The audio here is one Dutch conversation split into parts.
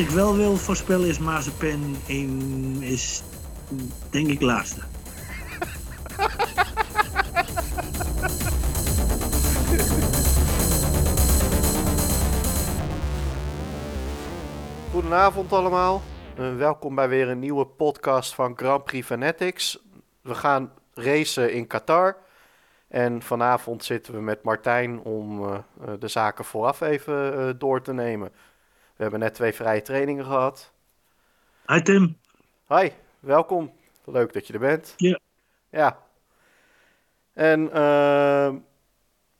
ik wel wil voorspellen is Mazepen 1 is denk ik laatste. Goedenavond allemaal. Uh, welkom bij weer een nieuwe podcast van Grand Prix Fanatics. We gaan racen in Qatar. En vanavond zitten we met Martijn om uh, de zaken vooraf even door te nemen. We hebben net twee vrije trainingen gehad. Hi Tim. Hi, welkom. Leuk dat je er bent. Ja. Ja. En uh,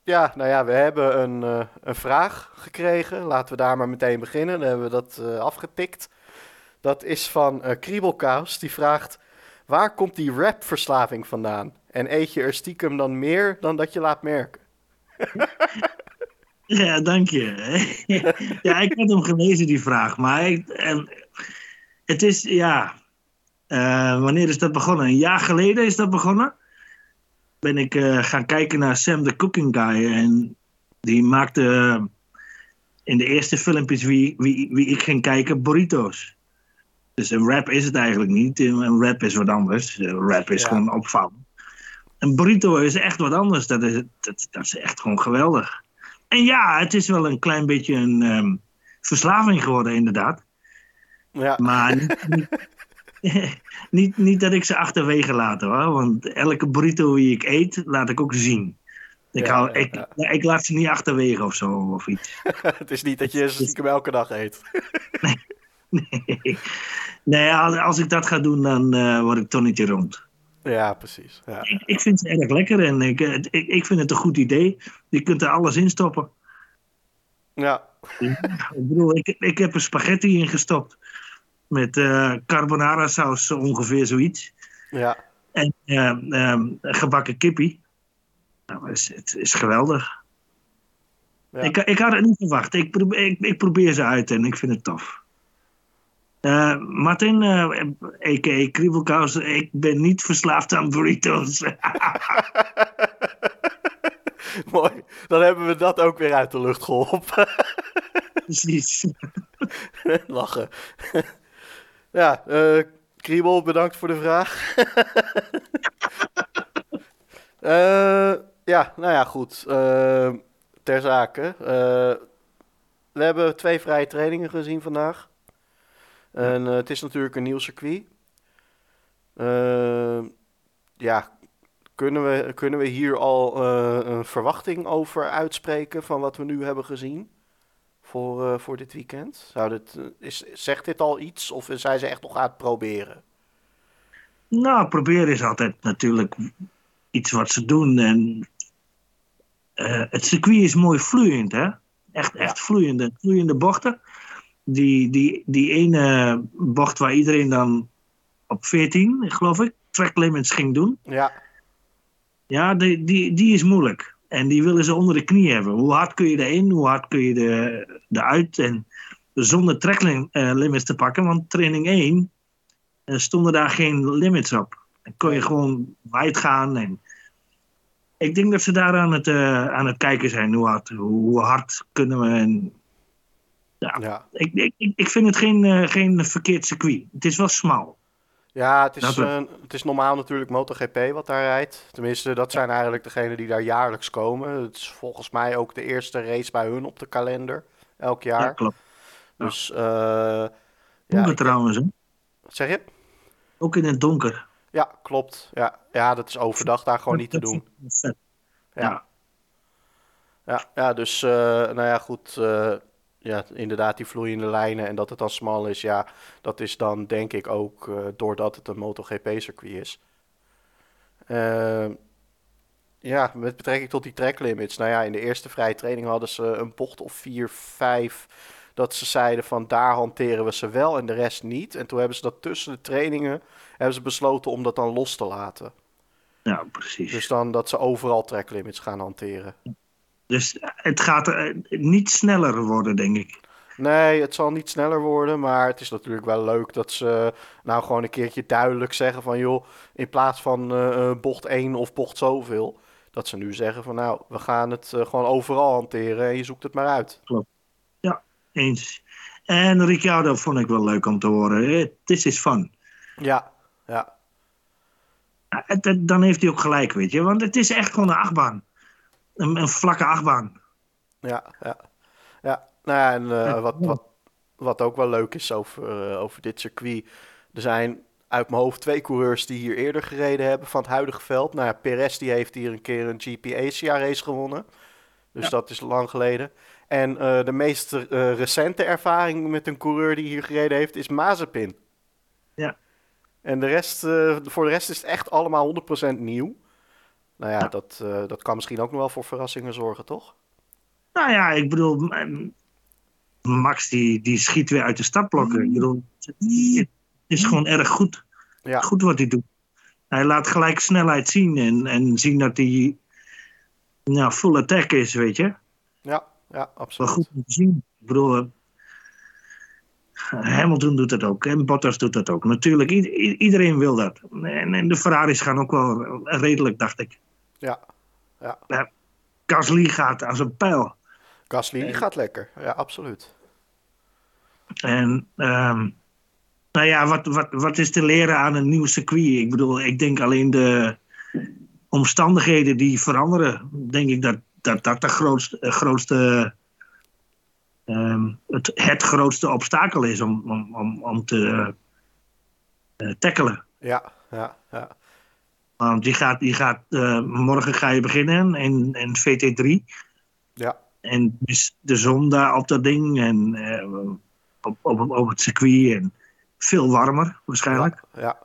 ja, nou ja, we hebben een, uh, een vraag gekregen. Laten we daar maar meteen beginnen. Dan hebben we dat uh, afgetikt. Dat is van uh, Kriebelkaus. Die vraagt, waar komt die rapverslaving vandaan? En eet je er stiekem dan meer dan dat je laat merken? ja, dank je. ja, ik had hem gelezen, die vraag. Maar ik, het is, ja... wanneer is dat begonnen? Een jaar geleden is dat begonnen ben ik uh, gaan kijken naar Sam the Cooking Guy. En die maakte uh, in de eerste filmpjes wie, wie, wie ik ging kijken, burritos. Dus een rap is het eigenlijk niet. Een rap is wat anders. Een rap is ja. gewoon opvallen. Een burrito is echt wat anders. Dat is, dat, dat, is echt gewoon geweldig. En ja, het is wel een klein beetje een um, verslaving geworden, inderdaad. Ja. Maar niet, niet, niet, niet dat ik ze achterwege laat hoor. Want elke burrito die ik eet, laat ik ook zien. Ik, Ja, hou, ik, ja. ik laat ze niet achterwege of zo of iets. het is niet dat je ze stiekem elke dag eet. Nee, nee als, als ik dat ga doen, dan eh, word ik tonnetje rond. Ja, precies. Ja. Ik, ik vind ze erg lekker en ik, eh, ik, ik vind het een goed idee. Je kunt er alles in stoppen. ja. Ik bedoel, ik, ik heb er spaghetti in gestopt. Met eh, carbonara saus, ongeveer zoiets. Ja. En eh, ehm, gebakken kippie. Nou, het is, het is geweldig. Ja. Ik, ik had het niet verwacht. Ik probeer, ik, ik probeer ze uit en ik vind het tof. Eh, Martin, eh a.k.a. Kriebelkous, ik ben niet verslaafd aan burritos. Mooi. Dan hebben we dat ook weer uit de lucht geholpen. Precies. Lachen. ja, eh Kriebel, bedankt voor de vraag. Ja, nou ja, goed. Ter zake. We hebben twee vrije trainingen gezien vandaag. En eh, het is natuurlijk een nieuw circuit. Eh, ja, kunnen we, kunnen we hier al eh, een verwachting over uitspreken van wat we nu hebben gezien? Voor, eh, voor dit weekend? Zou dit, is, zegt dit al iets of zijn ze echt nog aan het proberen? Nou, proberen is altijd natuurlijk iets wat ze doen. En het circuit is mooi vloeiend, hè? Echt, echt vloeiende, vloeiende bochten. Die, die, die ene bocht waar iedereen dan op 14, geloof ik, track limits ging doen. Ja, Ja, die, die, die is moeilijk. En die willen ze onder de knie hebben. Hoe hard kun je erin, hoe hard kun je er, eruit. En zonder track eh, limits te pakken. Want training 1 eh, stonden daar geen limits op. Dan kon je gewoon wijd gaan. En ik denk dat ze daar aan het, eh, aan het kijken zijn. Hoe hard, hoe hard kunnen we. En ja. ik, ik, ik- ik vind het geen, eh, geen verkeerd circuit. Het is wel smal. Ja, het is, eh, het is normaal natuurlijk MotoGP wat daar rijdt. Tenminste, dat zijn eigenlijk degenen die daar jaarlijks komen. Het is volgens mij ook de eerste race bij hun op de kalender, elk Ja, jaar. klopt. Dus, eh ja, Donker ik- trouwens. Hè? wat zeg je? Ook in het donker. Ja, klopt. Ja, ja, dat is overdag daar gewoon niet te doen. Ja, Ja. ja, ja dus, eh, nou ja, goed. Ja, inderdaad, die vloeiende lijnen en dat het dan smal is, ja, dat is dan denk ik ook eh, doordat het een MotoGP-circuit is. Eh, ja, met betrekking tot die track limits. Nou ja, in de eerste vrije training hadden ze een bocht of 4, 5. Dat ze zeiden van daar hanteren we ze wel en de rest niet. En toen hebben ze dat tussen de trainingen hebben ze besloten om dat dan los te laten. Ja, precies. Dus dan dat ze overal track limits gaan hanteren. Dus het gaat eh, niet sneller worden, denk ik. Nee, het zal niet sneller worden, maar het is natuurlijk wel leuk dat ze nou gewoon een keertje duidelijk zeggen van joh, in plaats van eh, eh, bocht 1 of bocht zoveel, dat ze nu zeggen van nou, we gaan het eh, gewoon overal hanteren en je zoekt het maar uit. Eens. En Ricciardo vond ik wel leuk om te horen. This is fun. Ja, ja. Ja, het- het- dan heeft hij ook gelijk, weet je. Want het is echt gewoon een achtbaan. Een, een vlakke achtbaan. Ja, ja. Ja, nou ja, en eh, Ja. wat, wat, wat ook wel leuk is over, eh, over dit circuit. Er zijn uit mijn hoofd twee coureurs die hier eerder gereden hebben van het huidige veld. Nou ja, Perez die heeft hier een keer een GP Asia race gewonnen. Dus Ja. dat is lang geleden. En eh, de meest recente ervaring met een coureur die hier gereden heeft is Mazepin. Ja. En de rest, voor de rest is het echt allemaal 100% nieuw. Nou ja. Dat, eh, dat kan misschien ook nog wel voor verrassingen zorgen, toch? Nou ja, ik bedoel, Max die, die schiet weer uit de startblokken. Ik bedoel, het is gewoon erg goed. Ja. Goed wat hij doet. Hij laat gelijk snelheid zien en, en zien dat hij nou, full attack is, weet je. Ja, ja, Wel absoluut. goed om te zien. Ik bedoel, eh, Hamilton doet dat ook en Bottas doet dat ook. Natuurlijk, iedereen wil dat. En, en de Ferraris gaan ook wel redelijk, dacht ik. Ja, ja. Gasly gaat als een pijl. Gasly gaat lekker. Ja, absoluut. En ehm, nou ja, wat, wat, wat is te leren aan een nieuw circuit? Ik bedoel, ik denk alleen de omstandigheden die veranderen. Denk ik dat dat, dat de grootste, grootste ehm, het, het grootste obstakel is om, om, om, om te eh, tackelen. Ja, ja, ja. Want die gaat, die gaat, eh, morgen ga je beginnen in, in VT3. Ja, En dus de zon daar op dat ding en eh, op, op, op het circuit en veel warmer waarschijnlijk. ja,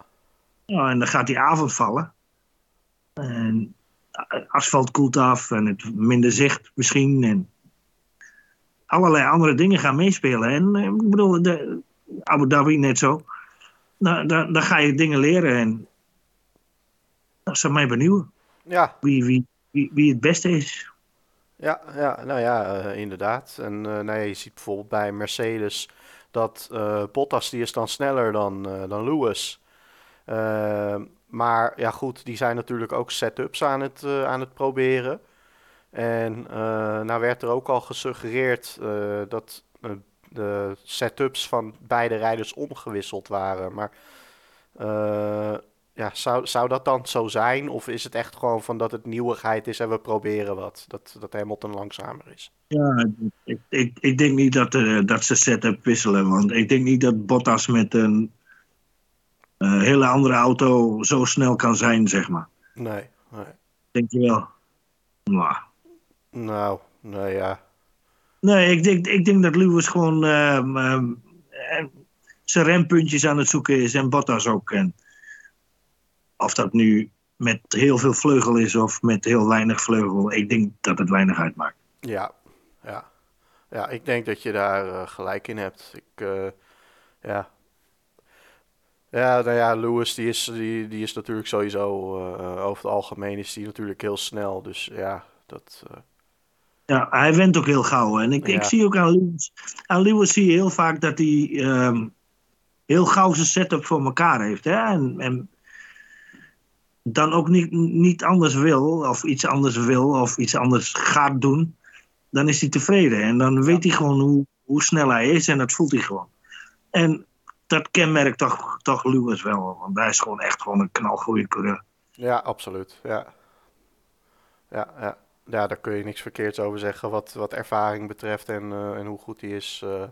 Ja, en dan gaat die avond vallen. En asfalt koelt af en het minder zicht misschien. En allerlei andere dingen gaan meespelen. En eh, ik bedoel, de, Abu Dhabi net zo. Nou, dan, dan ga je dingen leren en dat zou mij benieuwen ja, wie, wie, wie, wie het beste is. ja, ja, nou ja, eh, inderdaad. En eh, nou ja, je ziet bijvoorbeeld bij Mercedes dat eh, Bottas die is dan sneller dan, dan Lewis. Maar ja, goed, die zijn natuurlijk ook setups aan het, aan het proberen. En nou werd er ook al gesuggereerd dat de setups van beide rijders omgewisseld waren. Maar eh, ja, zou, zou dat dan zo zijn? Of is het echt gewoon van dat het nieuwigheid is en we proberen wat? Dat, dat Hamilton langzamer is. Ja, ik, ik, ik denk niet dat, eh, dat ze setup wisselen. Want ik denk niet dat Bottas met een eh, hele andere auto zo snel kan zijn, zeg maar. Nee, nee. Denk je wel? Nou, Nou, nou ja. Nee, ik denk, ik denk dat Lewis gewoon ehm, ehm, eh, zijn rempuntjes aan het zoeken is en Bottas ook. En of dat nu met heel veel vleugel is of met heel weinig vleugel, ik denk dat het weinig uitmaakt. Ja, ja. Ja, ik denk dat je daar eh, gelijk in hebt. Ik, eh, ja. Ja, nou ja, Lewis die is, die, die is natuurlijk sowieso, eh, over het algemeen is die natuurlijk heel snel. Dus ja, dat, Ja, hij went ook heel gauw. En ik, ik zie ook aan Lewis, aan Lewis zie je heel vaak dat hij ehm, heel gauw zijn setup voor elkaar heeft. Hè? En, en dan ook niet, niet anders wil, of iets anders wil, of iets anders gaat doen. Dan is hij tevreden. En dan weet hij gewoon hoe, hoe snel hij is en dat voelt hij gewoon. En dat kenmerkt toch, toch Lewis wel. Want hij is gewoon echt gewoon een knalgoeie coureur. ja, absoluut. Ja. Ja, ja. Ja, daar kun je niks verkeerds over zeggen wat, wat ervaring betreft en, eh, en hoe goed die is. eh.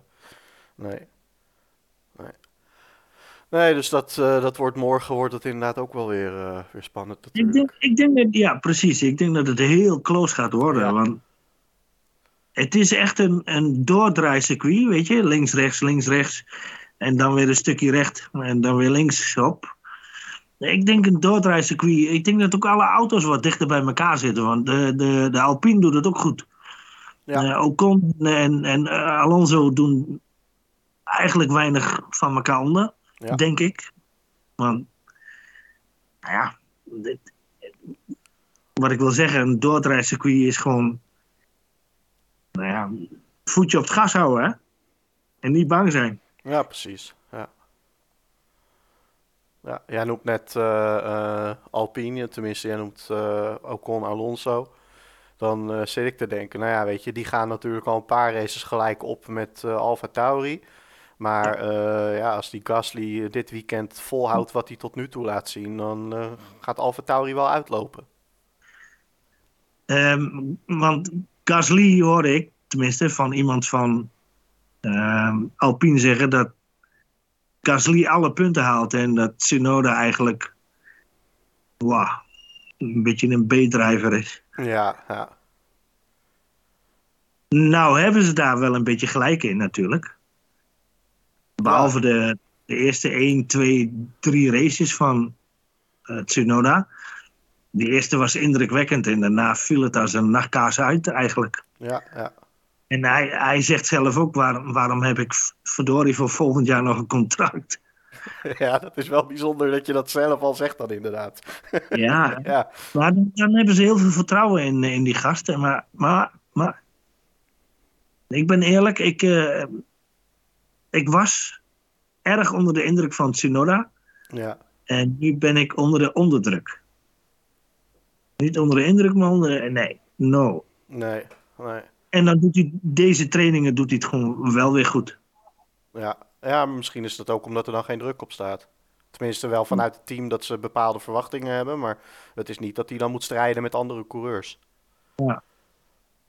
Nee. Nee, dus dat, eh, dat wordt morgen wordt het inderdaad ook wel weer, eh, weer spannend Ik denk, ik denk dat, ja, precies. Ik denk dat het heel close gaat worden. Ja. Want het is echt een, een doordraaicircuit, weet je. Links, rechts, links, rechts. En dan weer een stukje recht. En dan weer links op. Ik denk een doordraaicircuit. Ik denk dat ook alle auto's wat dichter bij elkaar zitten. Want de, de, de Alpine doet het ook goed. Ja. Eh, Ocon en, en Alonso doen eigenlijk weinig van elkaar onder. Ja. Denk ik. Want, nou ja, dit- wat ik wil zeggen, een doordraaicircuit is gewoon, nou ja, voetje op het gas houden, hè? En niet bang zijn. Ja, precies. Ja. Ja, jij noemt net eh, eh, Alpine, tenminste, jij noemt eh Ocon Alonso. Dan zit ik te denken, nou ja, weet je, die gaan natuurlijk al een paar races gelijk op met Alfa Tauri. Maar eh, ja, als die Gasly dit weekend volhoudt wat hij tot nu toe laat zien, dan uh, gaat Alfa Tauri wel uitlopen. Um, want Gasly hoorde ik, tenminste van iemand van um, Alpine zeggen dat Gasly alle punten haalt en dat Tsunoda eigenlijk wow, een beetje een B-drijver is. Ja, ja. Nou hebben ze daar wel een beetje gelijk in natuurlijk. Behalve de, de eerste 1, 2, 3 races van uh, Tsunoda. Die eerste was indrukwekkend en daarna viel het als een nachtkaas uit eigenlijk. Ja, ja. En hij, hij zegt zelf ook, waarom, waarom heb ik verdorie voor volgend jaar nog een contract? Ja, dat is wel bijzonder dat je dat zelf al zegt dan inderdaad. Ja, ja. maar dan, dan, hebben ze heel veel vertrouwen in, in die gasten. Maar, maar, maar ik ben eerlijk, ik, uh, ik was erg onder de indruk van Tsunoda. Ja. En nu ben ik onder de onderdruk. Niet onder de indruk, maar onder Nee, no. Nee, nee. En dan doet hij deze trainingen doet hij het gewoon wel weer goed. Ja. ja, misschien is dat ook omdat er dan geen druk op staat. Tenminste wel vanuit het team dat ze bepaalde verwachtingen hebben. Maar het is niet dat hij dan moet strijden met andere coureurs. Ja.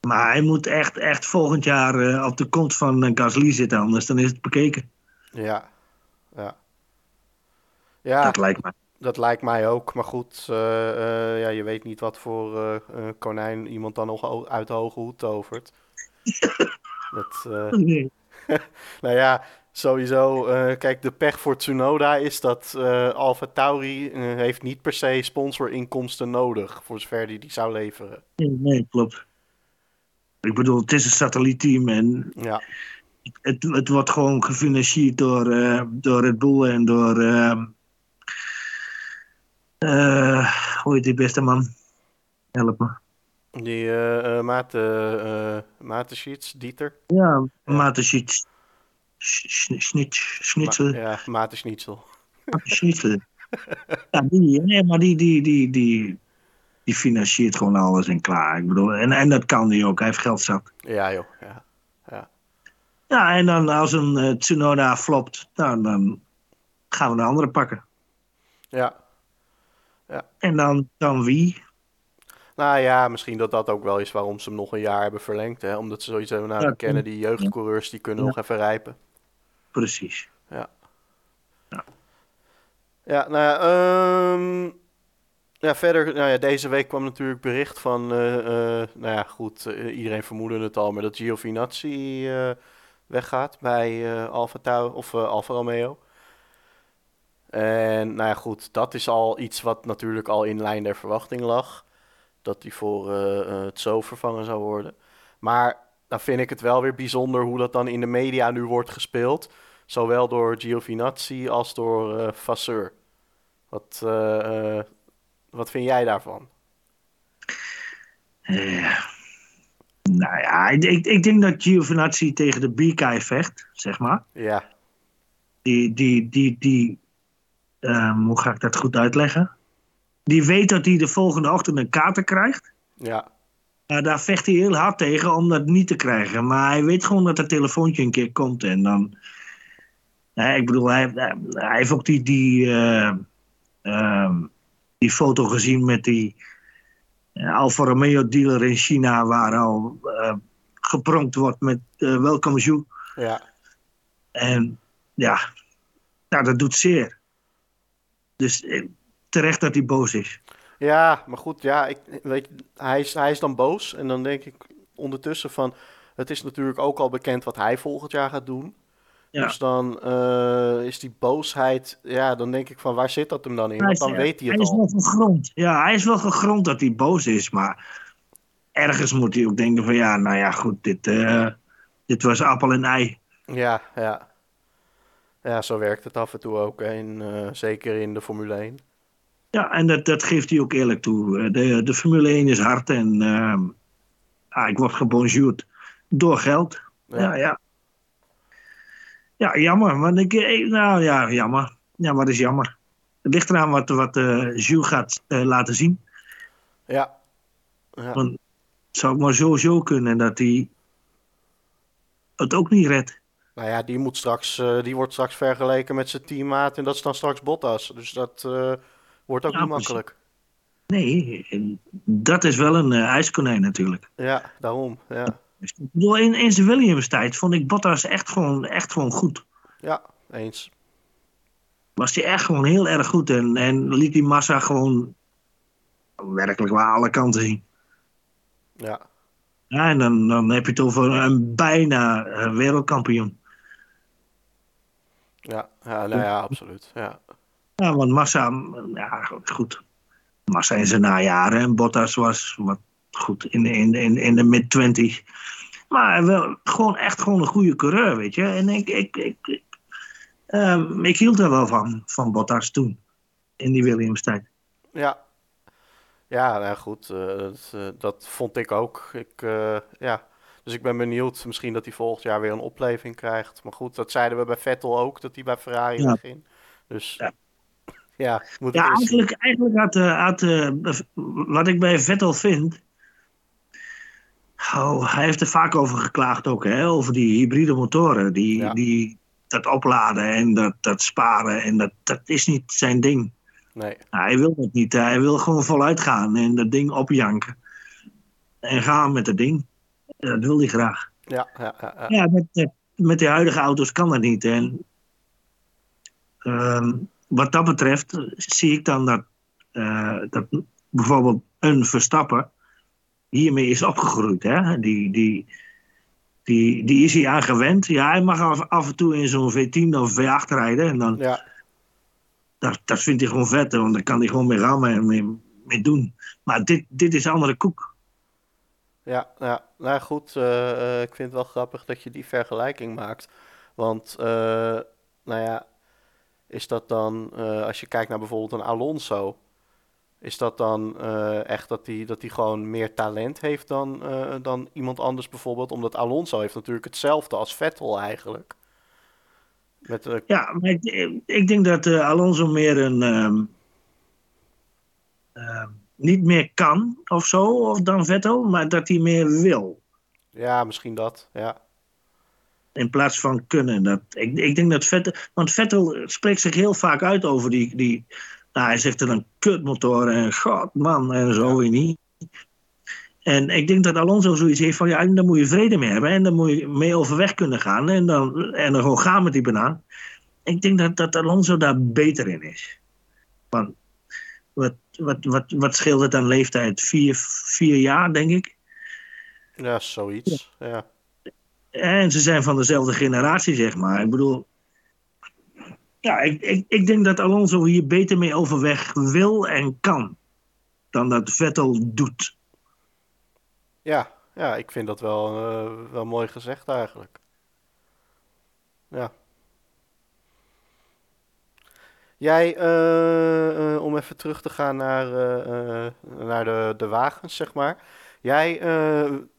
Maar hij moet echt, echt volgend jaar uh, op de kont van uh, Gasly zitten, anders dan is het bekeken. Ja, ja. ja dat lijkt mij. Dat lijkt mij ook. Maar goed, uh, ja, je weet niet wat voor konijn iemand dan nog uit de hoge hoed tovert. dat, nee. nou ja, sowieso. kijk, de pech voor Tsunoda is dat Alfa Tauri heeft niet per se sponsorinkomsten nodig. Voor zover die die zou leveren. Nee, nee klopt. Ik bedoel, het is een satellietteam en ja. het, het wordt gewoon gefinancierd door, uh, door Red Bull en door. Uh, uh, hoe heet die beste man? Help me. Die uh, Mateschiets, Dieter? Ja, ja. Mateschiets. Schnitzel. Ma ja, Mate Schnitzel. Schnitzel. ja, die, nee, maar die, die, die, die, die financiert gewoon alles en klaar. Ik bedoel, en, en dat kan hij ook, hij heeft geld zat. Ja joh, ja. Ja, ja en dan als een uh, Tsunoda flopt, nou, dan gaan we de andere pakken. Ja. ja. En dan, dan wie? Nou ja, misschien dat dat ook wel is waarom ze hem nog een jaar hebben verlengd. Hè? Omdat ze zoiets hebben, nou, ja, kennen die jeugdcoureurs, die kunnen ja. nog even rijpen. Precies. Ja. Ja, ja nou ja, um... Ja, verder, nou ja, deze week kwam natuurlijk bericht van, uh, uh, nou ja, goed, uh, iedereen vermoedde het al, maar dat Giovinazzi weggaat bij Alfa Tau of Alfa Romeo. En nou ja, goed, dat is al iets wat natuurlijk al in lijn der verwachting lag. Dat hij voor het zo vervangen zou worden. Maar dan vind ik het wel weer bijzonder hoe dat dan in de media nu wordt gespeeld. Zowel door Giovinazzi als door Vasseur. Wat, wat vind jij daarvan? Uh, nou ja, ik, ik, denk dat Giovinazzi tegen de Bikai vecht, zeg maar. Ja. Die, die, die, die um, hoe ga ik dat goed uitleggen? Die weet dat hij de volgende ochtend een kater krijgt. Ja. Uh, daar vecht hij heel hard tegen om dat niet te krijgen. Maar hij weet gewoon dat het telefoontje een keer komt. En dan. Uh, ik bedoel, hij, hij, heeft ook die. die uh, die foto gezien met die uh, Alfa Romeo dealer in China, waar al uh, gepronkt wordt met uh, Welcome You. Ja. En ja, nou, dat doet zeer. Dus terecht dat hij boos is. Ja, maar goed, ja, ik, weet, hij, is, hij is dan boos. En dan denk ik ondertussen van, het is natuurlijk ook al bekend wat hij volgend jaar gaat doen. Ja. Dus dan uh, is die boosheid, ja, dan denk ik van waar zit dat hem dan in? Want dan weet hij het hij is al. wel gegrond. Ja, hij is wel gegrond dat hij boos is, maar ergens moet hij ook denken van ja, nou ja, goed, dit, uh, dit was appel en ei. Ja, ja. Ja, zo werkt het af en toe ook, in, uh, zeker in de Formule 1. Ja, en dat, dat geeft hij ook eerlijk toe. De, de Formule 1 is hard en ah, ik word gebonjourd door geld. Ja, ja. ja. Ja, jammer. Want ik, nou ja, jammer. Ja, wat is jammer? Het ligt eraan wat, wat uh, Jules gaat uh, laten zien. Ja. ja. Want het zou maar sowieso kunnen dat hij het ook niet redt. Nou ja, die, moet straks, eh, die wordt straks vergeleken met zijn teammaat en dat is dan straks Bottas. Dus dat eh, wordt ook Ja, niet makkelijk. Nee, dat is wel een eh, ijskonijn natuurlijk. Ja, daarom. Ja, Dus Ik bedoel, in, in zijn Williams-tijd vond ik Bottas echt gewoon, echt gewoon goed. ja eens. Was hij echt gewoon heel erg goed. En, en liet die massa gewoon werkelijk waar alle kanten zien. Ja, Ja, en dan, dan heb je het over een bijna eh, wereldkampioen. ja, ja, nou ja, absoluut. Ja, Ja, want Massa, ja, goed. Massa in zijn najaren en Bottas was wat goed in, in, in, in de mid-twenties. Maar wel gewoon echt gewoon een goede coureur, weet je. En ik, ik, ik, ik, ehm, ik hield er wel van, van Bottas toen. In die Williams-tijd. ja. Ja, nou goed. eh, dat, eh, dat vond ik ook. Ik, eh, ja. Dus ik ben benieuwd. Misschien dat hij volgend jaar weer een opleving krijgt. Maar goed, dat zeiden we bij Vettel ook, dat hij bij Ferrari Ja. wegging. Dus Ja. ja, moet Ja, eigenlijk, eigenlijk had, eh, had eh, wat ik bij Vettel vind. Oh, hij heeft er vaak over geklaagd ook, hè? over die hybride motoren. Die, Ja. die, dat opladen en dat, dat sparen. En dat, dat is niet zijn ding. Nee, Nou, hij wil dat niet. Hij wil gewoon voluit gaan en dat ding opjanken. En gaan met het ding. Dat wil hij graag. ja, ja, ja, met, met, met de huidige auto's kan dat niet. En ehm, wat dat betreft eh, zie ik dan dat, eh, dat bijvoorbeeld een Verstappen hiermee is opgegroeid. Hè? Die, die, die, die is hij aan gewend. Ja, hij mag af, af en toe in zo'n V10 of V8 rijden. En dan, ja. dat, dat vindt hij gewoon vet, want daar kan hij gewoon mee rammen en mee, mee doen. Maar dit, dit is andere koek. Ja, ja, nou goed, eh, eh, ik vind het wel grappig dat je die vergelijking maakt. Want, eh, nou ja, is dat dan, als je kijkt naar bijvoorbeeld een Alonso, is dat dan eh, echt dat hij dat die gewoon meer talent heeft dan, eh, dan iemand anders bijvoorbeeld? Omdat Alonso heeft natuurlijk hetzelfde als Vettel eigenlijk. Met, eh, Ja, maar ik, ik denk dat Alonso meer een. ehm, ehm, niet meer kan of zo, of dan Vettel, maar dat hij meer wil. ja, misschien dat, ja. In plaats van kunnen. Dat, ik, ik denk dat Vettel. Want Vettel spreekt zich heel vaak uit over die. die nou, hij zegt er dan kutmotor en god man en zo niet. En ik denk dat Alonso zoiets heeft van ja, daar moet je vrede mee hebben en daar moet je mee overweg kunnen gaan en dan, en dan gewoon gaan met die banaan. Ik denk dat, dat Alonso daar beter in is. Want wat, wat, wat, wat scheelt het aan leeftijd? Vier, vier jaar, denk ik. Ja, zoiets, ja. En ze zijn van dezelfde generatie, zeg maar. Ik bedoel. Ja, ik, ik, ik denk dat Alonso hier beter mee overweg wil en kan. Dan dat Vettel doet. Ja, ja, ik vind dat wel, eh, wel mooi gezegd eigenlijk. Ja. Jij, eh, eh, om even terug te gaan naar, naar de, de wagens, zeg maar. Jij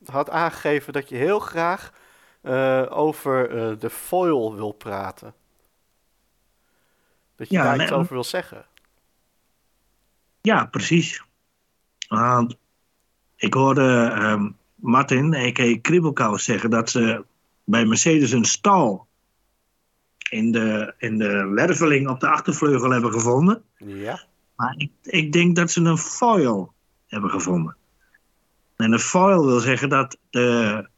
had aangegeven dat je heel graag over de foil wil praten. Dat je Ja, daar iets over wil zeggen. Ja, precies. Want ik hoorde ehm, Martin, a.k.a. Kribbelkous, zeggen dat ze bij Mercedes een stal in de, in de werveling op de achtervleugel hebben gevonden. Ja, Maar ik, ik denk dat ze een foil hebben gevonden. En een foil wil zeggen dat de,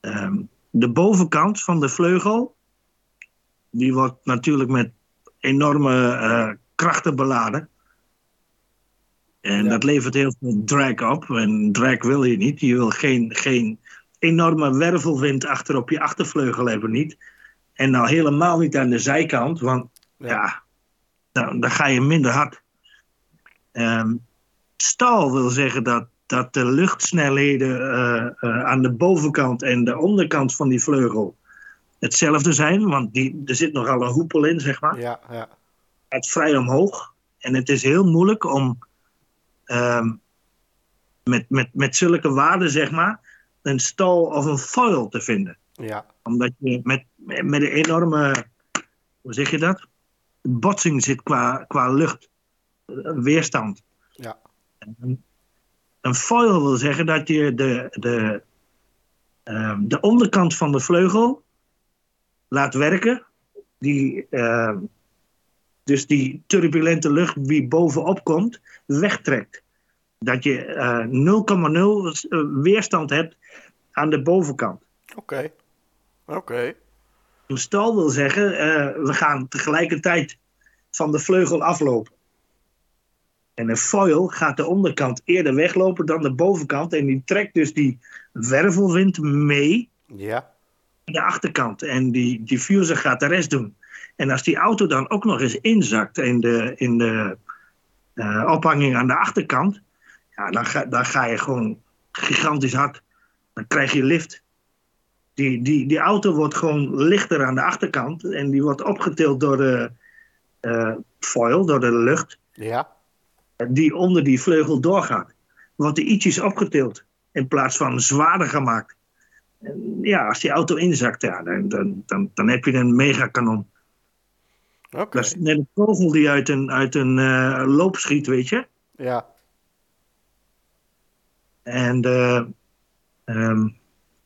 ehm, de bovenkant van de vleugel, die wordt natuurlijk met enorme eh, krachten beladen. En Ja. dat levert heel veel drag op. En drag wil je niet. Je wil geen, geen enorme wervelwind achter op je achtervleugel hebben niet. En nou helemaal niet aan de zijkant, want ja, ja, dan, dan ga je minder hard. Ehm, stal wil zeggen dat, dat de luchtsnelheden eh, eh, aan de bovenkant en de onderkant van die vleugel hetzelfde zijn. Want die, er zit nogal een hoepel in, zeg maar. ja, ja. Het vrij omhoog. En het is heel moeilijk om ehm, met, met, met zulke waarden, zeg maar, een stal of een foil te vinden ja. omdat je met, met een enorme, hoe zeg je dat? Botsing zit qua, qua lucht, eh, weerstand. Ja. Een, een foil wil zeggen dat je de, de, ehm, de onderkant van de vleugel laat werken. Die, uh, dus die turbulente lucht die bovenop komt, wegtrekt. Dat je uh, 0,0 weerstand hebt aan de bovenkant. Oké. Oké. Een stal wil zeggen, uh, we gaan tegelijkertijd van de vleugel aflopen. En een foil gaat de onderkant eerder weglopen dan de bovenkant. En die trekt dus die wervelwind mee. Ja. De achterkant. En die diffuser gaat de rest doen. En als die auto dan ook nog eens inzakt in de, in de uh, ophanging aan de achterkant. Ja, dan ga, dan ga je gewoon gigantisch hard. Dan krijg je lift. Die, die, die auto wordt gewoon lichter aan de achterkant. En die wordt opgetild door de uh, foil, door de lucht. Ja die onder die vleugel doorgaat. Wordt die ietsjes opgetild in plaats van zwaarder gemaakt. Ja, als die auto inzakt, ja, dan, dan, dan, dan heb je een megakanon. Okay. Dat is net een kogel die uit een, uit een uh, loop schiet, weet je. Ja. En de, um,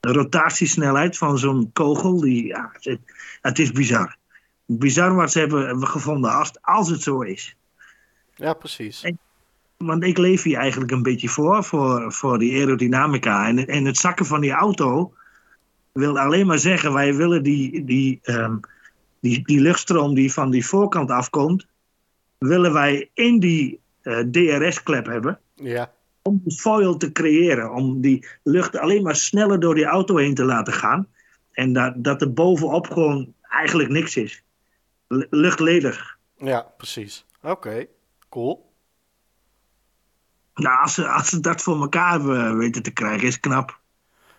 de rotatiesnelheid van zo'n kogel, die, ja, het, het, is bizar. Bizar wat ze hebben, hebben gevonden, als, als het zo is. Ja, precies. En, want ik leef hier eigenlijk een beetje voor, voor, voor die aerodynamica. En, en het zakken van die auto wil alleen maar zeggen, wij willen die, die, um, die, die luchtstroom die van die voorkant afkomt, willen wij in die uh, DRS-klep hebben. Ja. Om die foil te creëren, om die lucht alleen maar sneller door die auto heen te laten gaan. En dat, dat er bovenop gewoon eigenlijk niks is. L luchtledig. Ja, precies. Oké. Okay. Cool. Nou, als ze, als ze dat voor elkaar hebben weten te krijgen, is knap.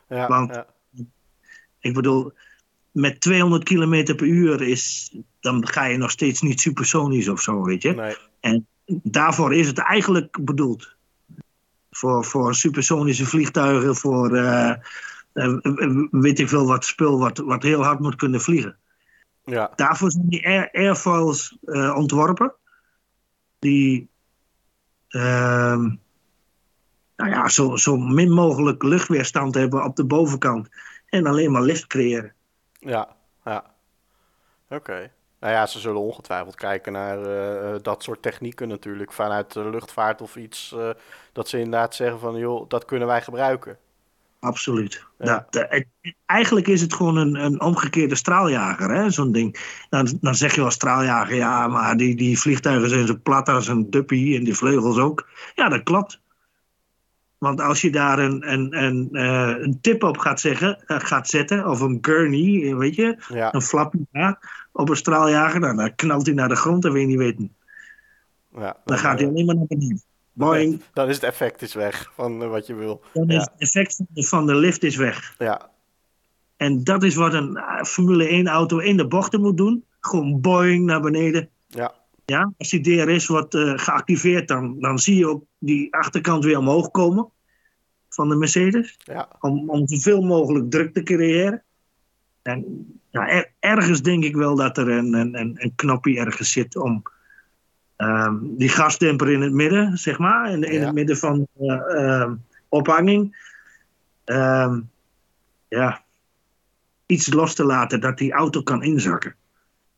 Ja, Want, ja. Ik bedoel, met 200 km per uur is, dan ga je nog steeds niet supersonisch of zo, weet je. Nee. En daarvoor is het eigenlijk bedoeld. Voor, voor supersonische vliegtuigen, voor uh, uh, weet ik veel wat spul wat, wat heel hard moet kunnen vliegen. Ja. Daarvoor zijn die air, airfoils uh, ontworpen die uh, nou ja, zo, zo min mogelijk luchtweerstand hebben op de bovenkant. En alleen maar lift creëren. Ja, ja. Oké. Okay. Nou ja, ze zullen ongetwijfeld kijken naar uh, dat soort technieken natuurlijk. Vanuit de luchtvaart of iets. Uh, dat ze inderdaad zeggen van, joh, dat kunnen wij gebruiken. Absoluut. Ja. Dat, eigenlijk is het gewoon een, een omgekeerde straaljager, hè, zo'n ding. Dan, dan zeg je wel straaljager, ja, maar die, die vliegtuigen zijn zo plat als een duppie en die vleugels ook. Ja, dat klopt. Want als je daar een, een, een, uh, een tip op gaat, zeggen, uh, gaat zetten, of een gurney, weet je, ja. een flapje ja, op een straaljager, dan, dan knalt hij naar de grond en wil je niet weten. Ja, dan, dan gaat hij alleen maar naar beneden. Boing. Dan is het effect is weg van wat je wil. Dan is het effect van de lift is weg. Ja. En dat is wat een Formule 1 auto in de bochten moet doen. Gewoon boing naar beneden. Ja. Ja, als die DRS wordt uh, geactiveerd, dan, dan zie je ook die achterkant weer omhoog komen van de Mercedes. Ja. Om, om zoveel mogelijk druk te creëren. En ja, er, ergens denk ik wel dat er een, een, een knopje ergens zit om um, die gasdemper in het midden, zeg maar, in, in Ja. het midden van de uh, ophanging. Um, ja, iets los te laten dat die auto kan inzakken.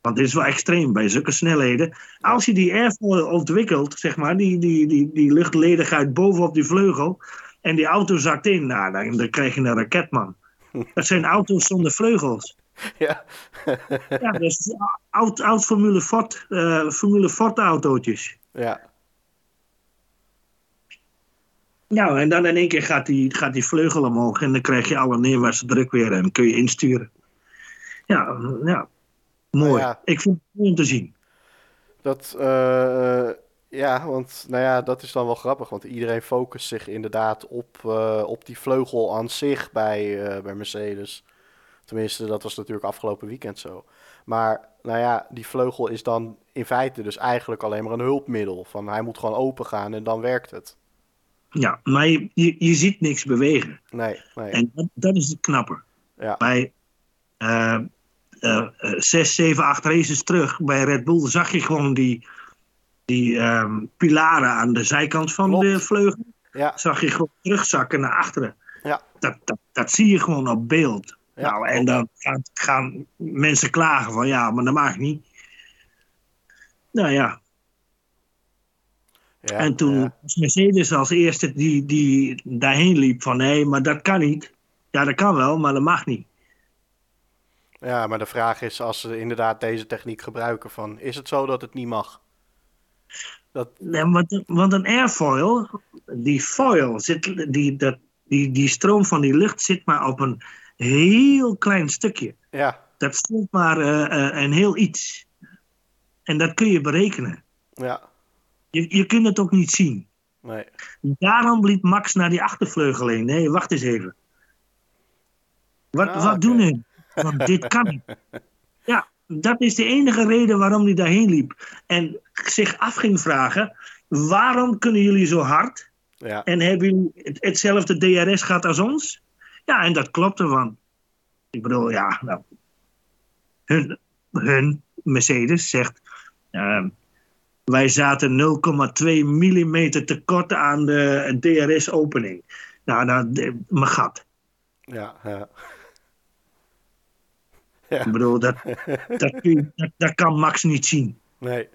Want dit is wel extreem bij zulke snelheden. Als je die airfoil ontwikkelt, zeg maar, die, die, die, die luchtledigheid bovenop die vleugel. en die auto zakt in, nou, dan, dan krijg je een raketman. Dat zijn auto's zonder vleugels. Ja. Ja, dat is oud, oud Formule Ford, uh, Formule Ford autootjes. ja. Nou, en dan in één keer gaat die, gaat die vleugel omhoog en dan krijg je alle neerwaartse druk weer en kun je insturen. Ja, ja. Mooi. Ja. Ik vind het mooi om te zien. Dat, uh, ja, want nou ja, dat is dan wel grappig. Want iedereen focust zich inderdaad op, uh, op die vleugel aan zich bij, uh, bij Mercedes. Tenminste, dat was natuurlijk afgelopen weekend zo. Maar nou ja, die vleugel is dan in feite dus eigenlijk alleen maar een hulpmiddel. Van hij moet gewoon open gaan en dan werkt het. Ja, maar je, je, je ziet niks bewegen. Nee, nee. En dat, dat is het knapper. Ja. Bij uh, 6, 7, 8 races terug bij Red Bull zag je gewoon die, die um, pilaren aan de zijkant van Klopt. de vleugel. Ja. Zag je gewoon terugzakken naar achteren. Ja. Dat, dat, dat zie je gewoon op beeld. Ja, nou, en dan gaan, gaan mensen klagen van ja, maar dat mag niet. Nou ja, Ja, en toen ja. was Mercedes als eerste die, die daarheen liep van nee, maar dat kan niet. Ja, dat kan wel, maar dat mag niet. Ja, maar de vraag is, als ze inderdaad deze techniek gebruiken, van, is het zo dat het niet mag? Dat, Nee, want, want een airfoil, die foil, zit, die, dat, die, die stroom van die lucht zit maar op een heel klein stukje. ja, Dat stond maar eh, eh, een heel iets. En dat kun je berekenen. ja, Je, je kunt het ook niet zien. nee. Daarom liep Max naar die achtervleugel heen. Nee, wacht eens even. Wat, Ah, wat doen we? Want dit kan niet. Ja, dat is de enige reden waarom hij daarheen liep. En zich af ging vragen: waarom kunnen jullie zo hard? Ja, En hebben jullie het- hetzelfde DRS gehad als ons? Ja, en dat klopte van. Ik bedoel, ja, nou. Hun, hun Mercedes zegt. ehm, wij zaten 0,2 mm tekort aan de DRS-opening. Nou, nou mijn gat. ja, ja. Ik bedoel, dat, dat, dat, dat kan Max niet zien. Nee,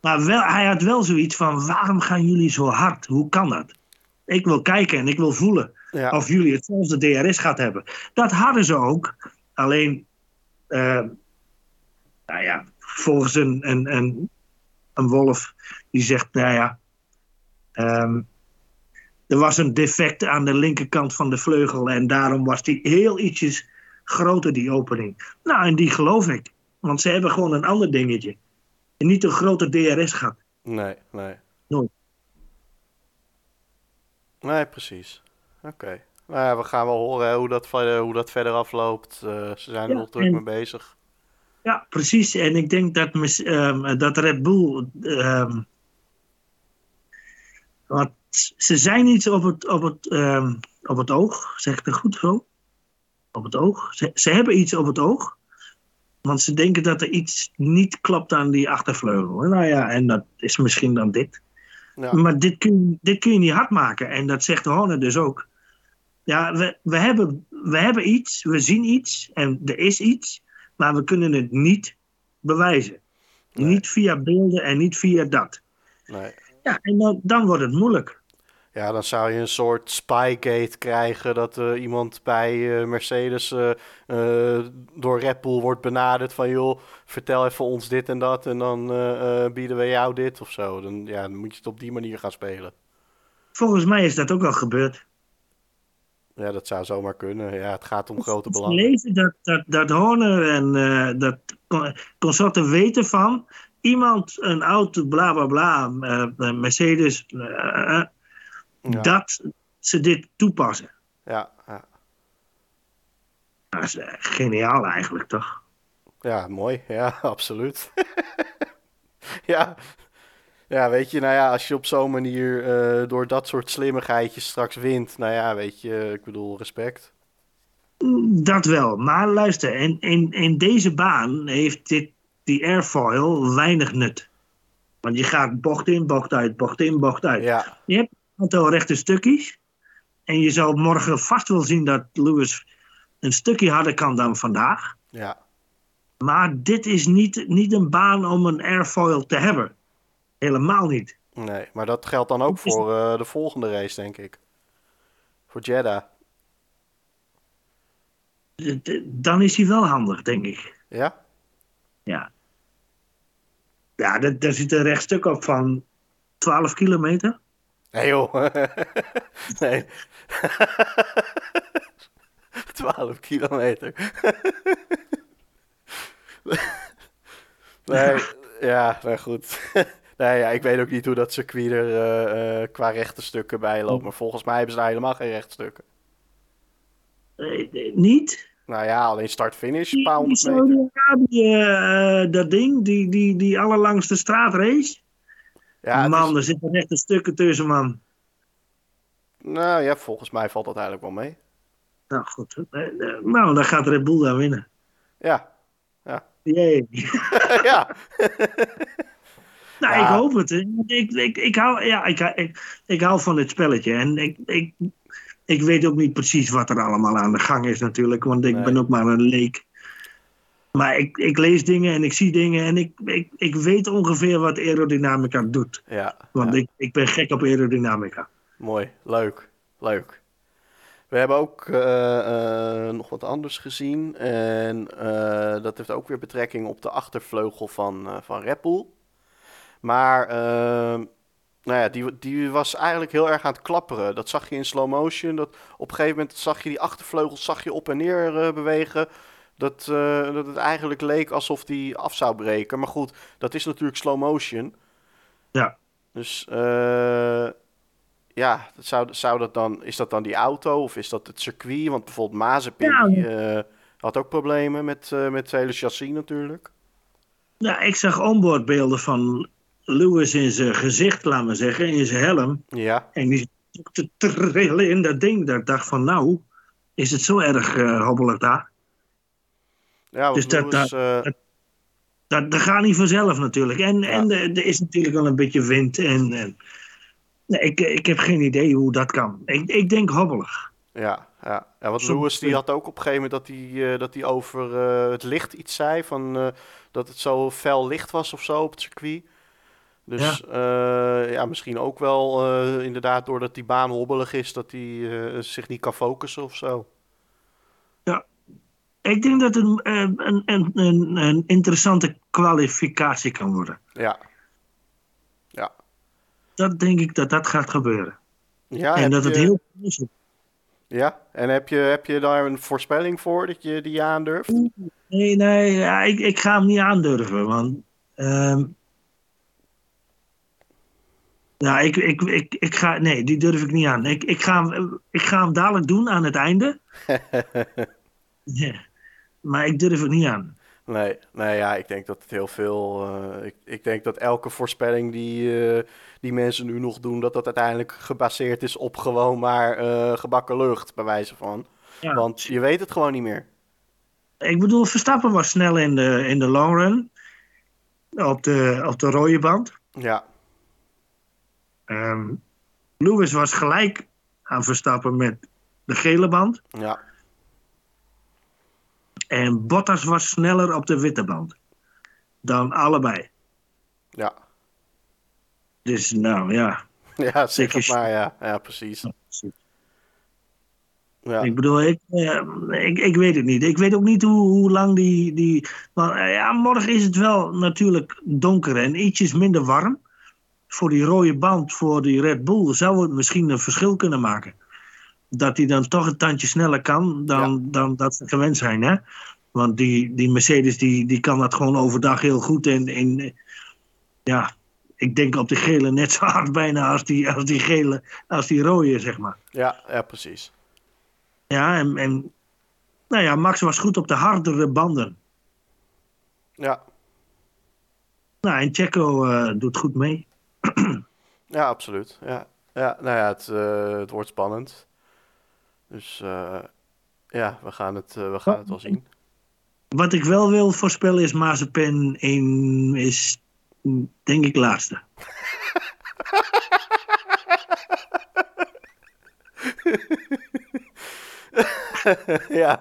Maar wel, hij had wel zoiets van: waarom gaan jullie zo hard? Hoe kan dat? Ik wil kijken en ik wil voelen. ja, of jullie hetzelfde DRS gaat hebben. Dat hadden ze ook. Alleen, eh, nou ja, volgens een, een, een, een wolf die zegt, nou ja, ehm, er was een defect aan de linkerkant van de vleugel en daarom was die heel ietsjes groter, die opening. Nou, en die geloof ik. Want ze hebben gewoon een ander dingetje. En niet een grote DRS gehad. nee, nee. Nooit. Nee, precies. Oké. Nou ja, we gaan wel horen hoe, dat, verder- hoe dat verder afloopt. Eh, ze zijn er Ja, nog druk en- mee bezig. Ja, precies. En ik denk dat, ehm, dat Red Bull. ehm, want ze zijn iets op het, op het, ehm, op het oog. Zeg ik dat goed zo? Op het oog. Ze, ze hebben iets op het oog. Want ze denken dat er iets niet klopt aan die achtervleugel. Nou ja, en dat is misschien dan dit. Ja, Maar dit kun, je- dit kun je niet hard maken. En dat zegt Horner dus ook. Ja, we, we, hebben, we hebben iets, we zien iets en er is iets, maar we kunnen het niet bewijzen. Nee. Niet via beelden en niet via dat. nee. Ja, en dan, dan wordt het moeilijk. Ja, dan zou je een soort spygate krijgen dat eh, iemand bij eh, Mercedes eh, door Red Bull wordt benaderd van joh, vertel even ons dit en dat en dan bieden we jou dit of zo. Dan, ja, dan moet je het op die manier gaan spelen. Volgens mij is dat ook al gebeurd. Ja, dat zou zomaar kunnen. Ja, het gaat om grote belangen. dat, dat, dat Horner en dat con- consorten weten van iemand, een auto, bla bla bla, Mercedes, Ja, dat ze dit toepassen. ja, ja. Dat is eh, geniaal eigenlijk, toch? Ja, mooi. Ja, absoluut. ja. ja, weet je, nou ja, als je op zo'n manier eh, door dat soort slimmigheidjes straks wint, nou ja, weet je, ik bedoel, respect. Dat wel. Maar luister, in, in, in deze baan heeft dit, die airfoil weinig nut. Want je gaat bocht in, bocht uit, bocht in, bocht uit. Ja, Je hebt aantal rechte stukjes. En je zal morgen vast wel zien dat Lewis een stukje harder kan dan vandaag. ja, Maar dit is niet, niet een baan om een airfoil te hebben. Helemaal niet. nee. Maar dat geldt dan ook voor eh, de volgende race, denk ik. Voor Jeddah. Dan is hij wel handig, denk ik. Ja? Ja. Ja, daar zit een rechtstuk op van 12 kilometer. Nee joh. nee. 12 kilometer. nee, ja, maar goed. nee, ja, ik weet ook niet hoe dat circuit er eh, eh, qua rechte stukken bij loopt. Maar volgens mij hebben ze daar helemaal geen rechtstukken. Eh, niet? Nou ja, alleen start-finish, een Die, paar die honderd meter. Saudi-Arabië, eh, dat ding, die, die, die allerlangste straatrace. Ja, man, is- er zitten rechte stukken tussen, man. nou ja, volgens mij valt dat eigenlijk wel mee. Nou goed, eh, eh, nou dan gaat Red Bull daar winnen. Ja, Jee. ja. Nou, Ja. ik hoop het. Ik, ik, ik, hou, ja, ik, ik, ik hou van dit spelletje. En ik, ik, ik weet ook niet precies wat er allemaal aan de gang is natuurlijk, want ik Nee. ben ook maar een leek. Maar ik, ik lees dingen en ik zie dingen en ik, ik, ik weet ongeveer wat aerodynamica doet. Ja, Want ja. ik, ik ben gek op aerodynamica. mooi. Leuk. Leuk. We hebben ook eh, eh, nog wat anders gezien. En eh, dat heeft ook weer betrekking op de achtervleugel van, van Red Bull. Maar ehm, nou ja, die, die was eigenlijk heel erg aan het klapperen. Dat zag je in slow motion. Dat op een gegeven moment zag je die achtervleugel zag je op en neer bewegen. Dat, eh, dat het eigenlijk leek alsof die af zou breken. Maar goed, dat is natuurlijk slow motion. Ja. Dus eh, ja, dat zou, zou dat dan, is dat dan die auto of is dat het circuit? Want bijvoorbeeld Mazepin Ja. die, eh, had ook problemen met, met het hele chassis natuurlijk. Ja, ik zag onboardbeelden van Lewis in zijn gezicht, laat maar zeggen, in zijn helm. Ja, En die te trillen in dat ding. Dat ik dacht van, nou, is het zo erg hobbelig daar? Ja Dus dat- Lewis, eh, Dat, dat gaat niet vanzelf natuurlijk. En, Ja. en eh, er is natuurlijk wel een beetje wind. En, en, nee, ik, ik heb geen idee hoe dat kan. Ik, ik denk hobbelig. Ja, ja. ja want Lewis die had ook op een gegeven moment dat hij, eh, dat hij over eh, het licht iets zei. Van, eh, dat het zo fel licht was of zo op het circuit. Dus ja, ja misschien ook wel eh, inderdaad doordat die baan hobbelig is, dat hij eh, zich niet kan focussen of zo. Ik denk dat het een, eh, een, een, een, een interessante kwalificatie kan worden. Ja, Dat denk ik dat dat gaat gebeuren. ja, en dat het heel is. ja. en heb je, heb je daar een voorspelling voor dat je die aandurft? Nee, nee, ja, ik, ik ga hem niet aandurven. Want. ehm ja, ik, ik, ik, ik ga. Nee, die durf ik niet aan. Ik, ik, ga, ik ga hem dadelijk doen aan het einde. Ja, maar ik durf het niet aan. Nee, nee, ja, ik denk dat het heel veel. eh, ik, ik denk dat elke voorspelling die, eh, die mensen nu nog doen, dat dat uiteindelijk gebaseerd is op gewoon maar eh, gebakken lucht, bij wijze van. Ja. Want je weet het gewoon niet meer. Ik bedoel, Verstappen was snel in de, in de long run. Op de, op de rode band. Ja, Ehm Lewis was gelijk aan Verstappen met de gele band. ja, En Bottas was sneller op de witte band. Dan allebei. ja. Dus nou ja. Ja, zeg het maar, ja. Ja, precies. Ja, Ik bedoel, ik, eh, ik, ik weet het niet. Ik weet ook niet hoe, hoe lang die. die maar eh, ja, morgen is het wel natuurlijk donker en ietsjes minder warm. Voor die rode band, voor die Red Bull, zou het misschien een verschil kunnen maken. Dat die dan toch een tandje sneller kan dan, dan dat ze gewend zijn. Hè? Want die, die Mercedes die, die kan dat gewoon overdag heel goed. En, en ja, ik denk op de gele net zo hard bijna als die, als die gele, als die rode, zeg maar. ja, ja, precies. Ja, en, en nou ja, Max was goed op de hardere banden. Ja, Nou, en Checo eh, doet goed mee. ja, absoluut. Ja, ja nou ja, het, eh, het wordt spannend. Dus eh, ja, we gaan het, eh, we gaan het wel zien. Wat ik wel wil voorspellen is Mazepin in, is, denk ik, laatste. ja,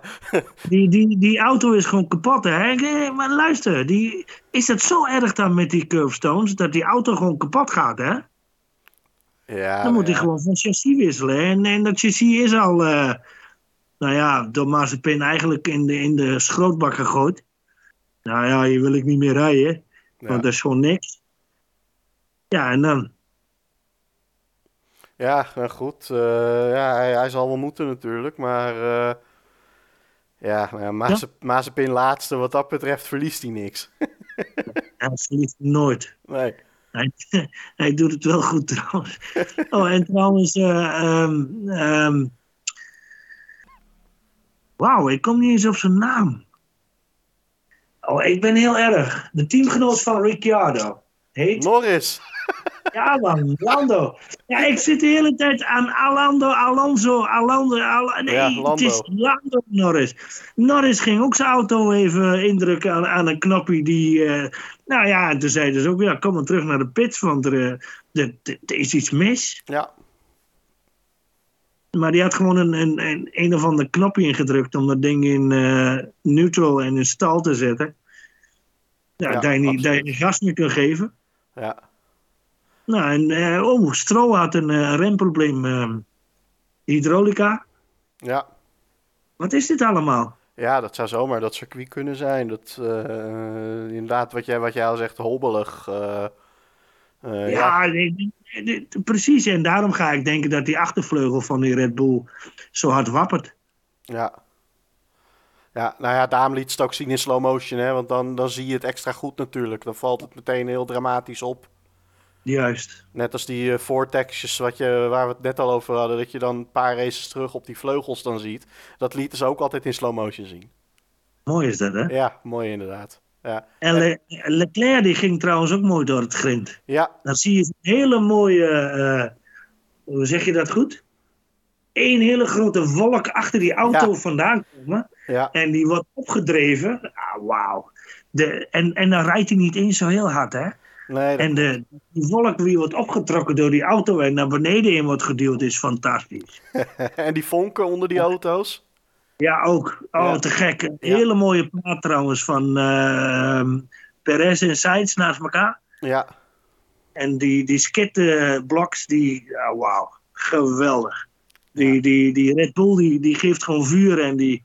Die, die, die auto is gewoon kapot, hè? Eh, Maar luister, die, is het zo erg dan met die curbstones dat die auto gewoon kapot gaat, hè? Ja, Dan moet hij ja. gewoon van chassis wisselen. En, en dat chassis is al, eh, nou ja, door Mazepin eigenlijk in de, in de schrootbak gegooid. Nou ja, hier wil ik niet meer rijden, Ja. want dat is gewoon niks. Ja, en dan, Ja, nou goed. eh, ja, hij, hij zal wel moeten natuurlijk, maar eh, ja, nou ja, Maze- Mazepin laatste, wat dat betreft verliest hij niks. hij verliest nooit. Nee. Hij, hij doet het wel goed trouwens. Oh, en trouwens, ehm, wauw, ik kom niet eens op zijn naam. Oh, ik ben heel erg. De teamgenoot van Ricciardo. Heet? Norris. Ja, man, Lando. Ja, ik zit de hele tijd aan Alando, Alonso, Alando. Al nee, Ja, het is Lando Norris. Norris ging ook zijn auto even indrukken aan, aan een knopje die... eh, nou ja, en toen zeiden ze ook, ja, kom maar terug naar de pits, want er, eh, er, is iets mis. Ja, Maar die had gewoon een, een, een, een of ander knopje ingedrukt om dat ding in uh, neutral en in stal te zetten. Ja, Ja, je je absoluut. niet gas meer kunt geven. Ja, Nou, en eh, oh, Stroll had een eh, remprobleem. eh, hydraulica. ja. Wat is dit allemaal? Ja, dat zou zomaar dat circuit kunnen zijn. Dat, eh, inderdaad, wat jij, wat jij al zegt, hobbelig. ja. ja, nee, nee, nee, precies. En daarom ga ik denken dat die achtervleugel van die Red Bull zo hard wappert. Ja. Ja, nou ja, daarom liet het ook zien in slow motion, hè. Want dan, dan zie je het extra goed natuurlijk. Dan valt het meteen heel dramatisch op. Juist. Net als die eh, vortexjes wat je, waar we het net al over hadden. Dat je dan een paar races terug op die vleugels dan ziet. Dat lieten ze ook altijd in slow motion zien. Mooi is dat, hè? Ja, mooi inderdaad. Ja, En Le- Leclerc die ging trouwens ook mooi door het grind. ja, Dan zie je een hele mooie, eh, hoe zeg je dat goed? Eén hele grote wolk achter die auto Ja. vandaan komen. ja, En die wordt opgedreven. Ah, wauw. De- En, en dan rijdt hij niet eens zo heel hard, hè? Nee, En de, die wolk die wordt opgetrokken door die auto en naar beneden in wordt geduwd, is fantastisch. en die vonken onder die auto's. Ja, ook. Oh, Ja. te gek. Een hele mooie plaat trouwens van eh, Perez en Sainz naast elkaar. Ja, En die, die skitblocks, die, ja, wauw, geweldig. Die, die, die Red Bull, die, die geeft gewoon vuur en die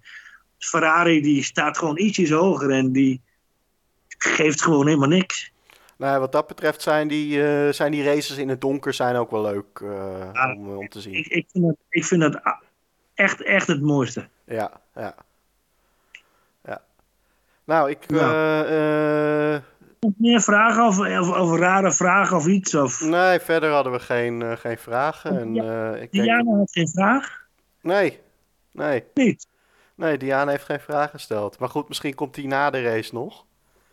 Ferrari, die staat gewoon ietsjes hoger en die geeft gewoon helemaal niks. Nou, wat dat betreft zijn die, eh, zijn die races in het donker zijn ook wel leuk eh, om, om te zien. Ik, ik vind dat, ik vind dat echt, echt het mooiste. Ja, ja. ja. Nou, ik... Ja. eh, eh, Nog meer vragen of, of, of rare vragen of iets? Of... nee, verder hadden we geen, eh, geen vragen. En, eh, ik denk, Diana had geen vraag? nee, nee, Niet. nee, Diana heeft geen vraag gesteld. Maar goed, misschien komt die na de race nog.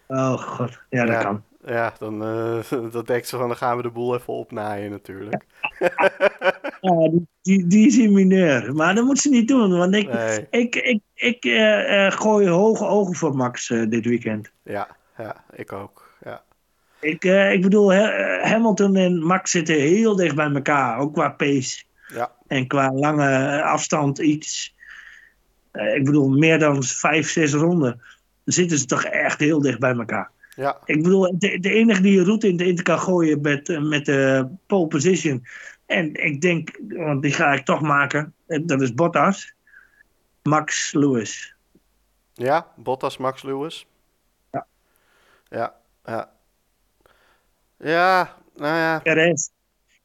Oh god, ja dat Ja. kan. Ja, dan, eh dan denkt ze van, dan gaan we de boel even opnaaien natuurlijk. Ja, die, die, is in mineur. Maar dat moet ze niet doen, want ik, Nee, ik, ik, ik eh, eh, gooi hoge ogen voor Max dit weekend. ja, ja, ik ook. Ja, Ik, ik bedoel, Ha- Hamilton en Max zitten heel dicht bij elkaar, ook qua pace. ja, En qua lange afstand iets. Ik bedoel, meer dan vijf, zes ronden. Dan zitten ze toch echt heel dicht bij elkaar. Ja, Ik bedoel, de, de enige die een route in de inter kan gooien met, eh, met de pole position. En ik denk, want die ga ik toch maken. eh, Dat is Bottas. Max Lewis. ja, Bottas, Max Lewis. Ja. Ja, ja. Ja, nou ja, Perez.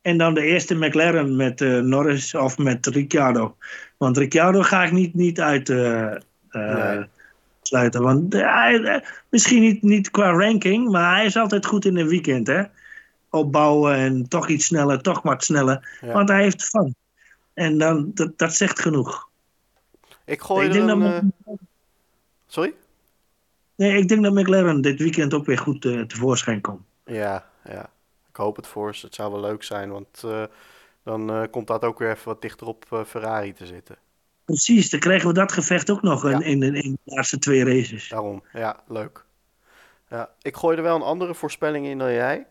En dan de eerste McLaren met eh, Norris of met Ricciardo. Want Ricciardo ga ik niet, niet uit Nee. Want eh, hij, eh, misschien niet, niet qua ranking, maar hij is altijd goed in een weekend. Hè? Opbouwen en toch iets sneller, toch wat sneller. Ja. Want hij heeft van. En dan, dat, dat zegt genoeg. ik gooi ik er denk een... dat, eh, Sorry? nee, ik denk dat McLaren dit weekend ook weer goed tevoorschijn komt. Ja, ja. Ik hoop het voor ze. Het zou wel leuk zijn, want dan komt dat ook weer even wat dichter op Ferrari te zitten. Precies, dan krijgen we dat gevecht ook nog Ja. in, in, in, in de laatste twee races. Daarom, ja, leuk. Ja, ik gooi er wel een andere voorspelling in dan jij.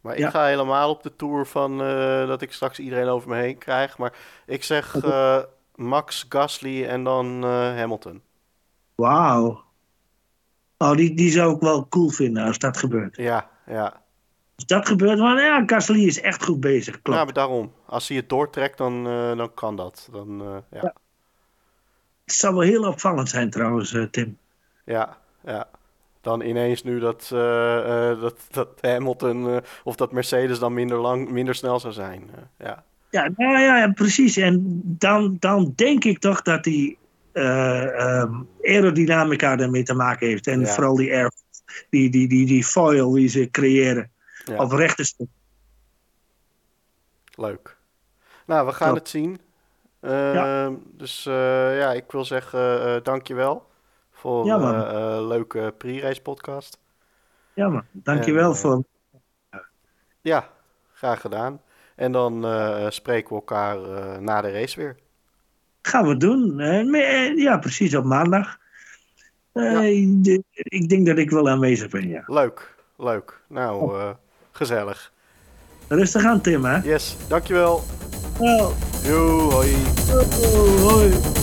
Maar ik Ja. ga helemaal op de tour van eh, dat ik straks iedereen over me heen krijg. Maar ik zeg eh, Max, Gasly en dan eh, Hamilton. Wauw. Oh, die, die zou ik wel cool vinden als dat gebeurt. Ja, ja. Als dat gebeurt, maar ja, Gasly is echt goed bezig. Klopt. Nou, maar daarom. Als hij het doortrekt, dan, dan kan dat. Dan, ja. Het zou wel heel opvallend zijn trouwens, eh, Tim. Ja, ja. Dan ineens nu dat, eh, eh, dat, dat Hamilton of dat Mercedes dan minder, lang, minder snel zou zijn. Ja. Ja, nou ja, ja, precies. En dan, dan denk ik toch dat die eh, ehm, aerodynamica daarmee te maken heeft. En Ja. vooral die air, die, die, die, die foil die ze creëren Ja. stuk. Leuk. Nou, we gaan het zien. Ehm, Dus eh, ja, ik wil zeggen eh dankjewel voor Ja, man. eh, leuke pre-race podcast. Ja, man. Dankjewel En, voor. Ja, graag gedaan. En dan spreken we elkaar na de race weer. Gaan we doen. Ja, precies op maandag. Ik denk dat ik wel aanwezig ben, ja. Leuk, leuk. Nou, Oh. gezellig. Rustig aan, Tim, hè? Yes, dankjewel. Wel, Yo, hoi. Oh, hoi.